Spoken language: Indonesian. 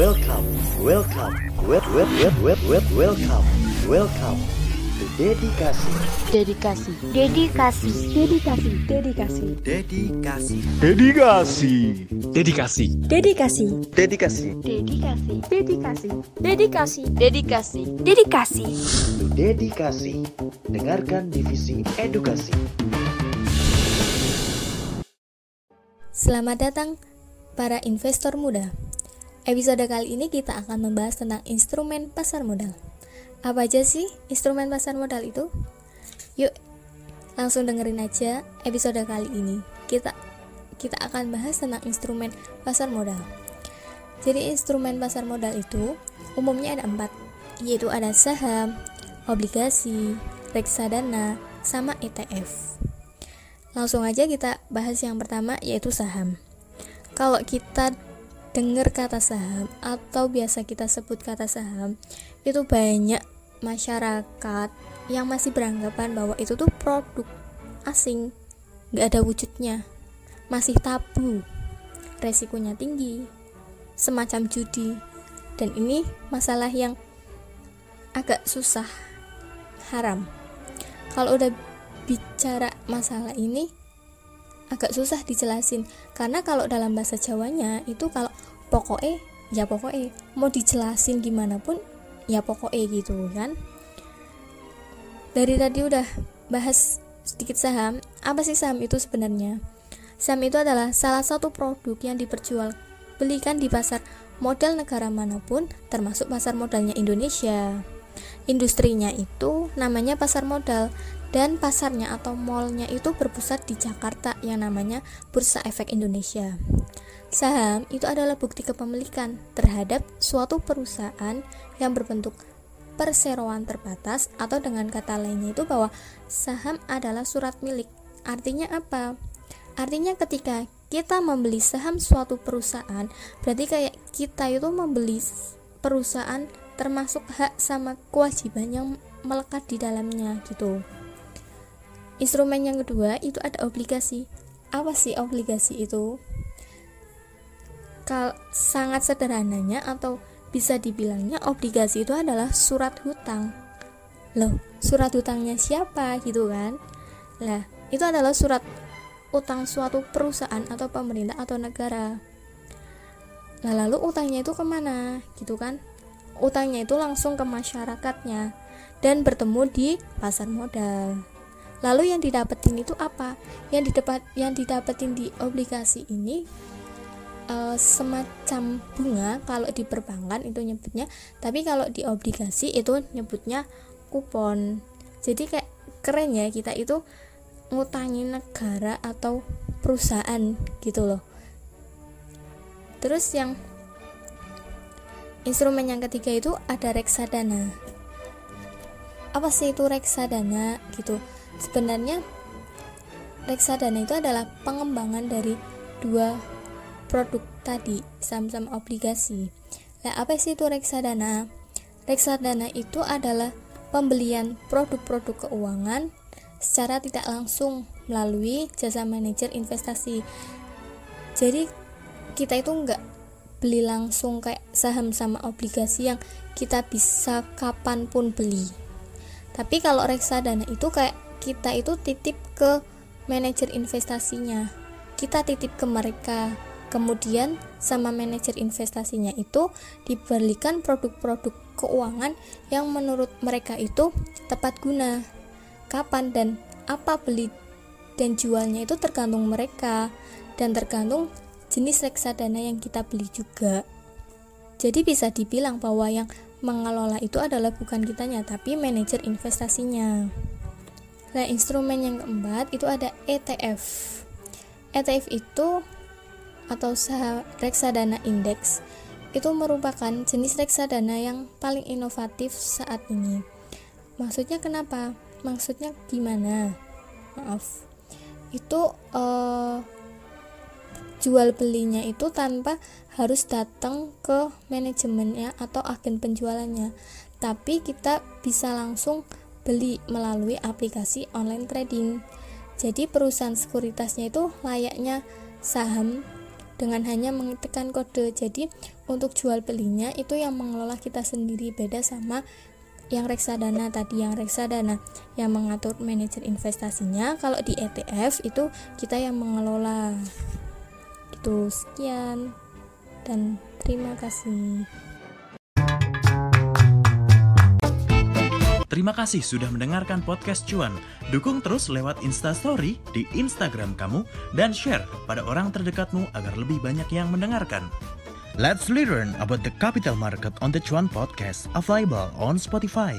Welcome, welcome, wel wel wel wel wel welcome, welcome to Dedikasi. Dedikasi. Dedikasi. Dedikasi. Dedikasi. Dedikasi. Dedikasi. Dedikasi. Dedikasi. Dedikasi. Dedikasi. Dedikasi. Dedikasi. Dedikasi. Dedikasi. To Dedikasi. Dengarkan divisi edukasi. Selamat datang para investor muda. Episode kali ini kita akan membahas tentang instrumen pasar modal. Apa aja sih instrumen pasar modal itu? Yuk, langsung dengerin aja episode kali ini. Kita kita akan bahas tentang instrumen pasar modal. Jadi instrumen pasar modal itu umumnya ada empat, yaitu ada saham, obligasi, reksadana, sama ETF. Langsung aja kita bahas yang pertama yaitu saham. Kalau kita dengar kata saham atau biasa kita sebut kata saham, itu banyak masyarakat yang masih beranggapan bahwa itu tuh produk asing, nggak ada wujudnya, masih tabu, resikonya tinggi, semacam judi, dan ini masalah yang agak susah, haram. Kalau udah bicara masalah ini agak susah dijelasin. Karena kalau dalam bahasa Jawanya itu kalau pokoknya ya pokoknya mau dijelasin gimana pun ya pokoknya gitu kan. Dari tadi udah bahas sedikit saham apa sih saham itu sebenarnya? Saham itu adalah salah satu produk yang diperjual belikan di pasar modal negara mana pun termasuk pasar modalnya Indonesia. Industrinya itu namanya pasar modal dan pasarnya atau mallnya itu berpusat di Jakarta yang namanya Bursa Efek Indonesia. Saham itu adalah bukti kepemilikan terhadap suatu perusahaan yang berbentuk perseroan terbatas atau dengan kata lainnya itu bahwa saham adalah surat milik. Artinya apa? Artinya ketika kita membeli saham suatu perusahaan, berarti kayak kita itu membeli perusahaan termasuk hak sama kewajiban yang melekat di dalamnya gitu. Instrumen yang kedua itu ada obligasi. Apa sih obligasi itu? Kal sangat sederhananya atau bisa dibilangnya obligasi itu adalah surat hutang. Loh, surat hutangnya siapa gitu kan? Lah, itu adalah surat utang suatu perusahaan atau pemerintah atau negara. Nah, lalu utangnya itu ke mana? Gitu kan? Utangnya itu langsung ke masyarakatnya dan bertemu di pasar modal. Lalu yang didapetin itu apa? Yang didapat yang didapetin di obligasi ini uh, semacam bunga kalau di perbankan itu nyebutnya, tapi kalau di obligasi itu nyebutnya kupon. Jadi kayak keren ya kita itu ngutangin negara atau perusahaan gitu loh. Terus yang instrumen yang ketiga itu ada reksadana. Apa sih itu reksadana gitu? Sebenarnya reksadana itu adalah pengembangan dari dua produk tadi saham-saham obligasi. Nah apa sih itu reksadana? Reksadana itu adalah pembelian produk-produk keuangan secara tidak langsung melalui jasa manajer investasi. Jadi kita itu nggak beli langsung kayak saham sama obligasi yang kita bisa kapan pun beli. Tapi kalau reksadana itu kayak kita itu titip ke manajer investasinya. Kita titip ke mereka. Kemudian sama manajer investasinya itu diberikan produk-produk keuangan yang menurut mereka itu tepat guna. Kapan dan apa beli dan jualnya itu tergantung mereka dan tergantung jenis reksadana yang kita beli juga. Jadi bisa dibilang bahwa yang mengelola itu adalah bukan kitanya tapi manajer investasinya Nah, instrumen yang keempat itu ada ETF. ETF itu atau reksadana indeks itu merupakan jenis reksadana yang paling inovatif saat ini. Maksudnya kenapa? Maksudnya gimana? Maaf. Itu uh, jual belinya itu tanpa harus datang ke manajemennya atau agen penjualannya. Tapi kita bisa langsung beli melalui aplikasi online trading. Jadi perusahaan sekuritasnya itu layaknya saham dengan hanya mengetikkan kode. Jadi untuk jual belinya itu yang mengelola kita sendiri beda sama yang reksadana tadi yang reksadana yang mengatur manajer investasinya kalau di ETF itu kita yang mengelola itu sekian dan terima kasih Terima kasih sudah mendengarkan podcast Cuan. Dukung terus lewat Instastory di Instagram kamu dan share pada orang terdekatmu agar lebih banyak yang mendengarkan. Let's learn about the capital market on the Chuan podcast available on Spotify.